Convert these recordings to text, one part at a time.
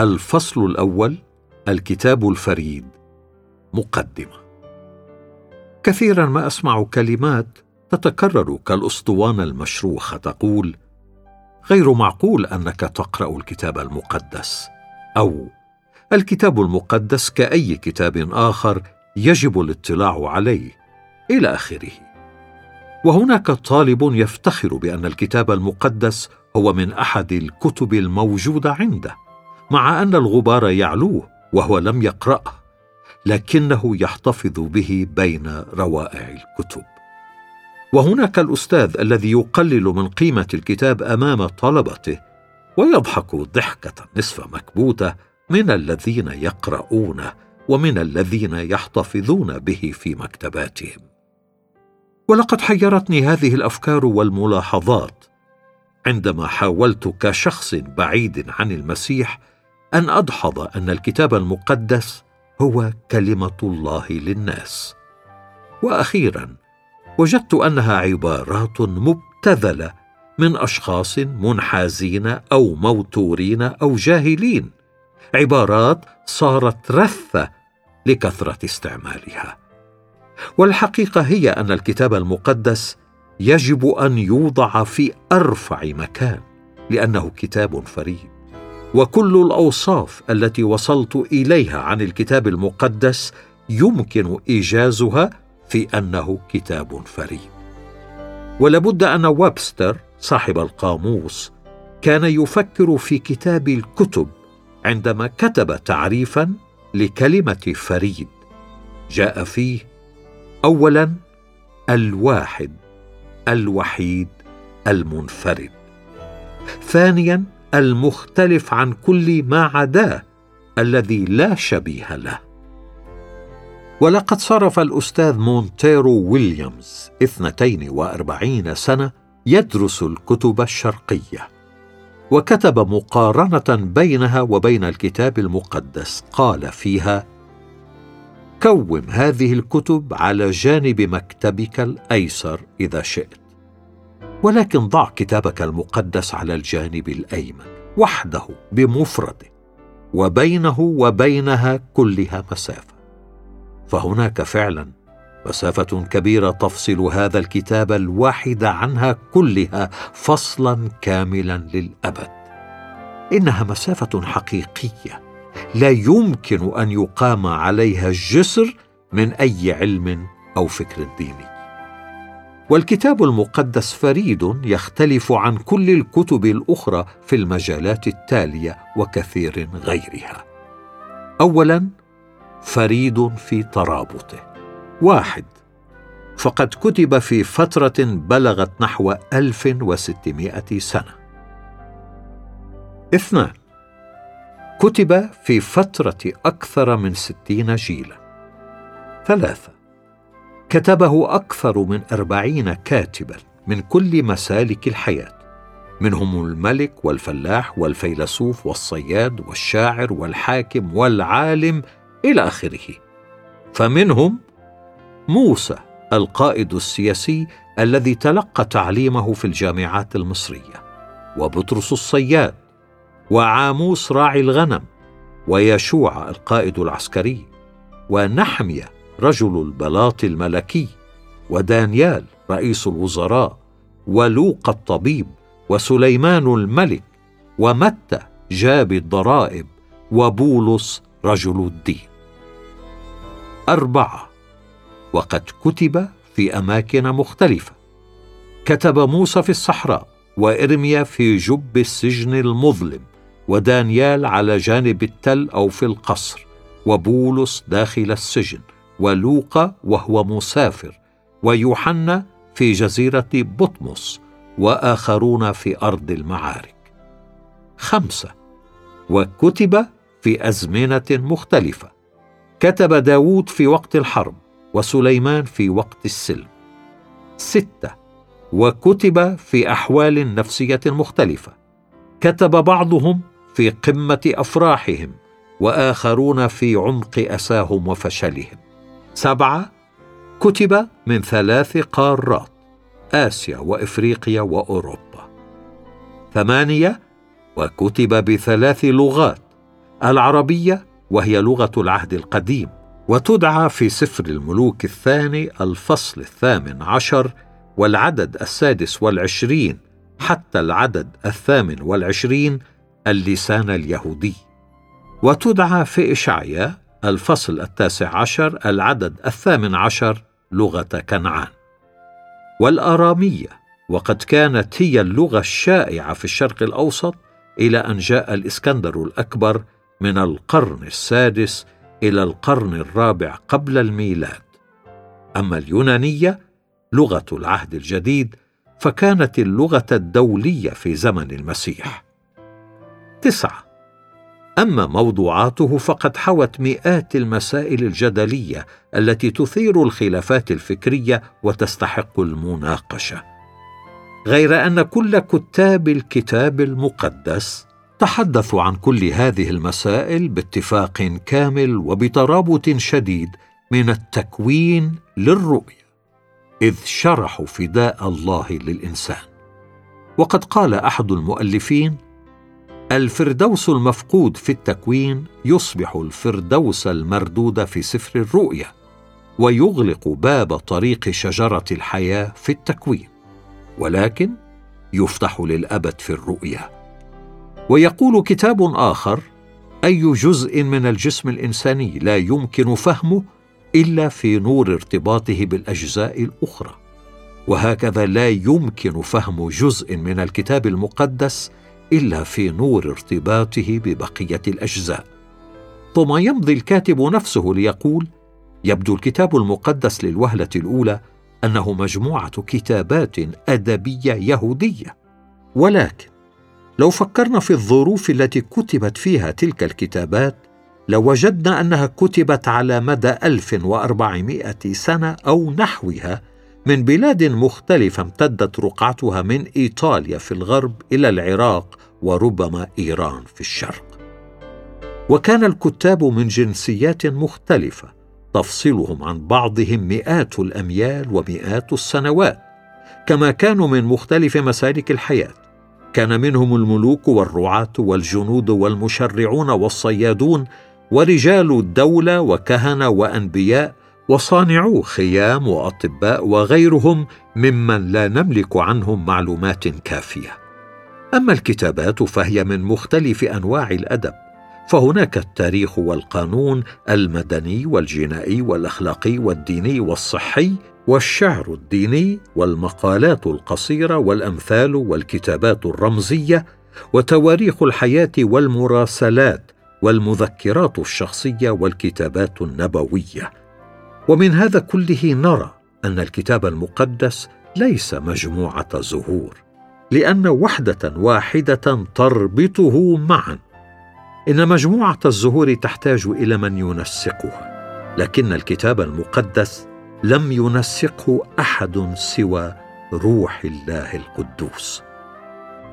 الفصل الأول الكتاب الفريد مقدمة. كثيرا ما أسمع كلمات تتكرر كالأسطوانة المشروخة تقول غير معقول أنك تقرأ الكتاب المقدس. أو الكتاب المقدس كأي كتاب آخر يجب الاطلاع عليه إلى آخره. وهناك طالب يفتخر بأن الكتاب المقدس هو من أحد الكتب الموجودة عنده. مع أن الغبار يعلوه وهو لم يقرأه لكنه يحتفظ به بين روائع الكتب. وهناك الأستاذ الذي يقلل من قيمة الكتاب أمام طلبته ويضحك ضحكة نصف مكبوتة من الذين يقرؤونه ومن الذين يحتفظون به في مكتباتهم. ولقد حيرتني هذه الأفكار والملاحظات. عندما حاولت كشخص بعيد عن المسيح أن أدحض أن الكتاب المقدس هو كلمة الله للناس. وأخيرا وجدت أنها عبارات مبتذلة من أشخاص منحازين أو موتورين أو جاهلين عبارات صارت رثة لكثرة استعمالها. والحقيقة هي أن الكتاب المقدس يجب أن يوضع في أرفع مكان لأنه كتاب فريد. وكل الأوصاف التي وصلت إليها عن الكتاب المقدس يمكن إيجازها في أنه كتاب فريد. ولابد أن ويبستر صاحب القاموس كان يفكر في كتاب الكتب عندما كتب تعريفا لكلمة فريد. جاء فيه اولا الواحد الوحيد المنفرد. ثانيا المختلف عن كل ما عداه الذي لا شبيه له. ولقد صرف الأستاذ مونتيرو ويليامز اثنتين وأربعين سنة يدرس الكتب الشرقية وكتب مقارنة بينها وبين الكتاب المقدس. قال فيها كوم هذه الكتب على جانب مكتبك الأيسر إذا شئت. ولكن ضع كتابك المقدس على الجانب الأيمن وحده بمفرده وبينه وبينها كلها مسافة. فهناك فعلا مسافة كبيرة تفصل هذا الكتاب الواحد عنها كلها فصلا كاملا للأبد. إنها مسافة حقيقية لا يمكن أن يقام عليها جسر من أي علم أو فكر ديني. والكتاب المقدس فريد يختلف عن كل الكتب الأخرى في المجالات التالية وكثير غيرها اولا فريد في ترابطه واحد فقد كتب في فترة بلغت نحو 1600 سنة. اثنان كتب في فترة أكثر من ستين جيلا. ثلاثة كتبه أكثر من أربعين كاتبا من كل مسالك الحياة منهم الملك والفلاح والفيلسوف والصياد والشاعر والحاكم والعالم إلى آخره. فمنهم موسى القائد السياسي الذي تلقى تعليمه في الجامعات المصرية وبطرس الصياد وعاموس راعي الغنم ويشوع القائد العسكري ونحمية رجل البلاط الملكي ودانيال رئيس الوزراء ولوقا الطبيب وسليمان الملك ومتى جاب الضرائب وبولس رجل الدين. أربعة. وقد كتب في أماكن مختلفة. كتب موسى في الصحراء وإرميا في جب السجن المظلم ودانيال على جانب التل أو في القصر وبولس داخل السجن. ولوقا وهو مسافر ويوحنا في جزيرة بطمس وآخرون في أرض المعارك. خمسة. وكتب في أزمنة مختلفة. كتب داوود في وقت الحرب وسليمان في وقت السلم. ستة. وكتب في أحوال نفسية مختلفة. كتب بعضهم في قمة أفراحهم وآخرون في عمق أساهم وفشلهم. سبعة كتب من ثلاث قارات آسيا وإفريقيا وأوروبا. ثمانية وكتب بثلاث لغات العربية وهي لغة العهد القديم وتدعى في سفر الملوك الثاني الفصل الثامن عشر والعدد السادس والعشرين حتى العدد الثامن والعشرين اللسان اليهودي. وتدعى في إشعيا الفصل التاسع عشر العدد الثامن عشر لغة كنعان. والآرامية وقد كانت هي اللغة الشائعة في الشرق الأوسط إلى أن جاء الإسكندر الأكبر من القرن السادس إلى القرن الرابع قبل الميلاد. أما اليونانية لغة العهد الجديد فكانت اللغة الدولية في زمن المسيح. تسعة أما موضوعاته فقد حوت مئات المسائل الجدلية التي تثير الخلافات الفكرية وتستحق المناقشة. غير أن كل كتاب الكتاب المقدس تحدثوا عن كل هذه المسائل باتفاق كامل وبترابط شديد من التكوين للرؤية إذ شرحوا فداء الله للإنسان. وقد قال أحد المؤلفين الفردوس المفقود في التكوين يصبح الفردوس المردود في سفر الرؤيا ويغلق باب طريق شجرة الحياة في التكوين ولكن يفتح للأبد في الرؤيا ويقول كتاب آخر أي جزء من الجسم الإنساني لا يمكن فهمه إلا في نور ارتباطه بالأجزاء الأخرى. وهكذا لا يمكن فهم جزء من الكتاب المقدس إلا في نور ارتباطه ببقية الأجزاء. ثم يمضي الكاتب نفسه ليقول يبدو الكتاب المقدس للوهلة الأولى أنه مجموعة كتابات أدبية يهودية. ولكن لو فكرنا في الظروف التي كتبت فيها تلك الكتابات لوجدنا أنها كتبت على مدى 1400 سنة أو نحوها من بلاد مختلفة امتدت رقعتها من إيطاليا في الغرب إلى العراق وربما إيران في الشرق. وكان الكتاب من جنسيات مختلفة تفصلهم عن بعضهم مئات الأميال ومئات السنوات، كما كانوا من مختلف مسالك الحياة. كان منهم الملوك والرعاة والجنود والمشرعون والصيادون ورجال الدولة وكهنة وأنبياء وصانعو خيام وأطباء وغيرهم ممن لا نملك عنهم معلومات كافية. أما الكتابات فهي من مختلف أنواع الأدب فهناك التاريخ والقانون المدني والجنائي والأخلاقي والديني والصحي والشعر الديني والمقالات القصيرة والأمثال والكتابات الرمزية وتواريخ الحياة والمراسلات والمذكرات الشخصية والكتابات النبوية. ومن هذا كله نرى أن الكتاب المقدس ليس مجموعة زهور لأن وحدة واحدة تربطه معا. إن مجموعة الزهور تحتاج إلى من ينسقها لكن الكتاب المقدس لم ينسقه أحد سوى روح الله القدوس.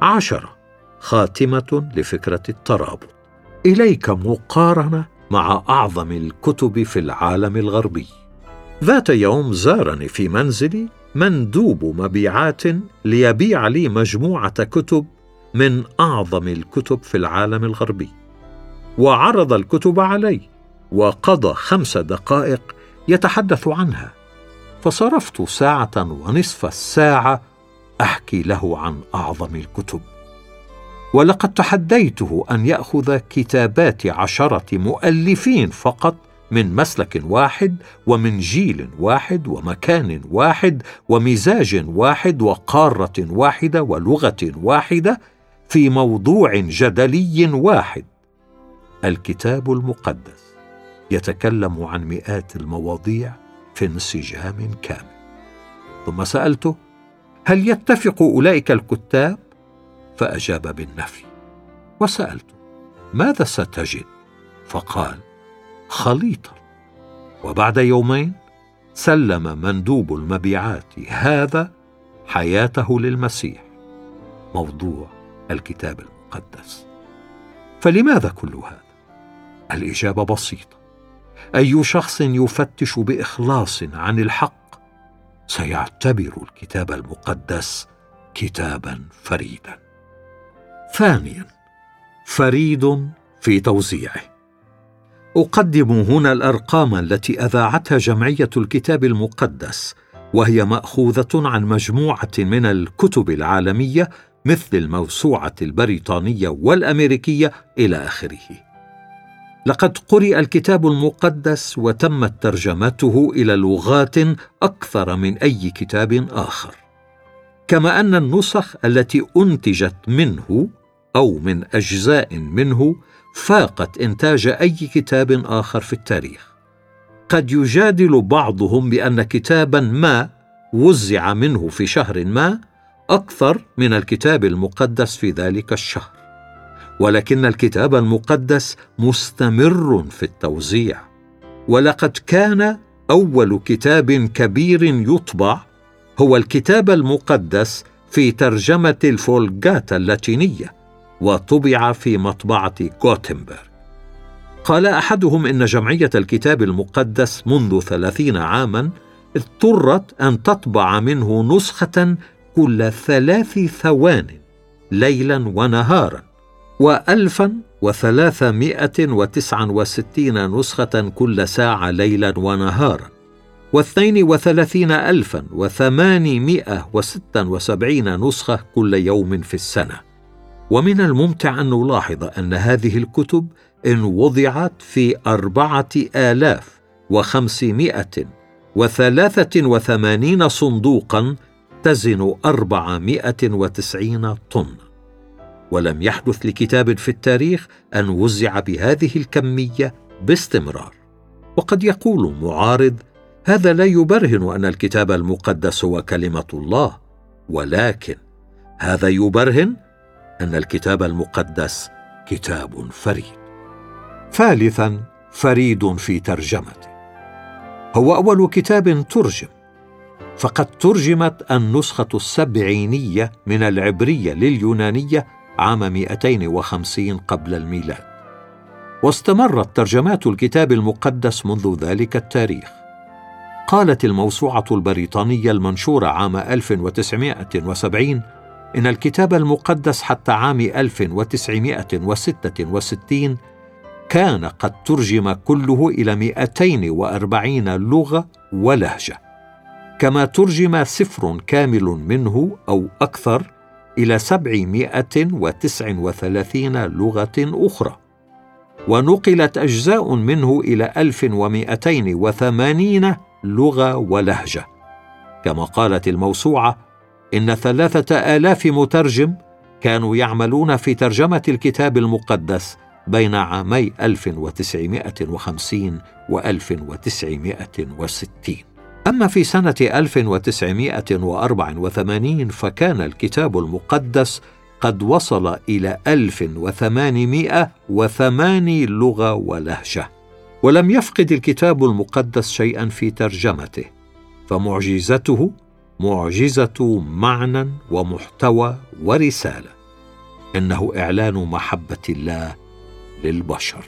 عشرة خاتمة لفكرة الترابط. إليك مقارنة مع أعظم الكتب في العالم الغربي. ذات يوم زارني في منزلي مندوب مبيعات ليبيع لي مجموعة كتب من أعظم الكتب في العالم الغربي. وعرض الكتب علي وقضى خمس دقائق يتحدث عنها. فصرفت ساعة ونصف الساعة أحكي له عن أعظم الكتب. ولقد تحديته أن يأخذ كتابات عشرة مؤلفين فقط من مسلك واحد ومن جيل واحد ومكان واحد ومزاج واحد وقارة واحدة ولغة واحدة في موضوع جدلي واحد. الكتاب المقدس يتكلم عن مئات المواضيع في انسجام كامل. ثم سألته هل يتفق أولئك الكتاب؟ فأجاب بالنفي. وسالته ماذا ستجد؟ فقال خليطا وبعد يومين سلم مندوب المبيعات هذا حياته للمسيح. موضوع الكتاب المقدس. فلماذا كل هذا؟ الإجابة بسيطة. أي شخص يفتش بإخلاص عن الحق سيعتبر الكتاب المقدس كتابا فريدا. ثانيا فريد في توزيعه. أقدم هنا الأرقام التي أذاعتها جمعية الكتاب المقدس وهي مأخوذة عن مجموعة من الكتب العالمية مثل الموسوعة البريطانية والأمريكية إلى آخره. لقد قرئ الكتاب المقدس وتمت ترجمته إلى لغات أكثر من أي كتاب آخر. كما أن النسخ التي أنتجت منه أو من أجزاء منه فاقت إنتاج أي كتاب آخر في التاريخ. قد يجادل بعضهم بأن كتابا ما وزع منه في شهر ما أكثر من الكتاب المقدس في ذلك الشهر ولكن الكتاب المقدس مستمر في التوزيع. ولقد كان أول كتاب كبير يطبع هو الكتاب المقدس في ترجمة الفولجاتا اللاتينية. وطبع في مطبعة غوتنبرغ. قال أحدهم إن جمعية الكتاب المقدس منذ ثلاثين عاما اضطرت أن تطبع منه نسخة كل ثلاث ثوان ليلا ونهارا وألفا وثلاثمائة وتسعا وستين نسخة كل ساعة ليلا ونهارا واثنين وثلاثين ألفا وثمانمائة وستا وسبعين نسخة كل يوم في السنة. ومن الممتع أن نلاحظ أن هذه الكتب إن وضعت في أربعة آلاف وخمسمائة وثلاثة وثمانين صندوقا تزن أربعمائة وتسعين طن. ولم يحدث لكتاب في التاريخ أن وزع بهذه الكمية باستمرار. وقد يقول معارض هذا لا يبرهن أن الكتاب المقدس هو كلمة الله ولكن هذا يبرهن أن الكتاب المقدس كتاب فريد. ثالثا فريد في ترجمته هو أول كتاب ترجم فقد ترجمت النسخة السبعينية من العبرية لليونانية عام 250 قبل الميلاد. واستمرت ترجمات الكتاب المقدس منذ ذلك التاريخ. قالت الموسوعة البريطانية المنشورة عام 1970 إن الكتاب المقدس حتى عام 1966 كان قد ترجم كله إلى 240 لغة ولهجة كما ترجم سفر كامل منه أو أكثر إلى 739 لغة أخرى. ونقلت أجزاء منه إلى 1280 لغة ولهجة كما قالت الموسوعة إن ثلاثة آلاف مترجم كانوا يعملون في ترجمة الكتاب المقدس بين عامي 1950 و 1960 أما في سنة 1984 فكان الكتاب المقدس قد وصل إلى 1808 لغة ولهجة ولم يفقد الكتاب المقدس شيئا في ترجمته فمعجزته معجزة معنى ومحتوى ورسالة إنه إعلان محبة الله للبشر.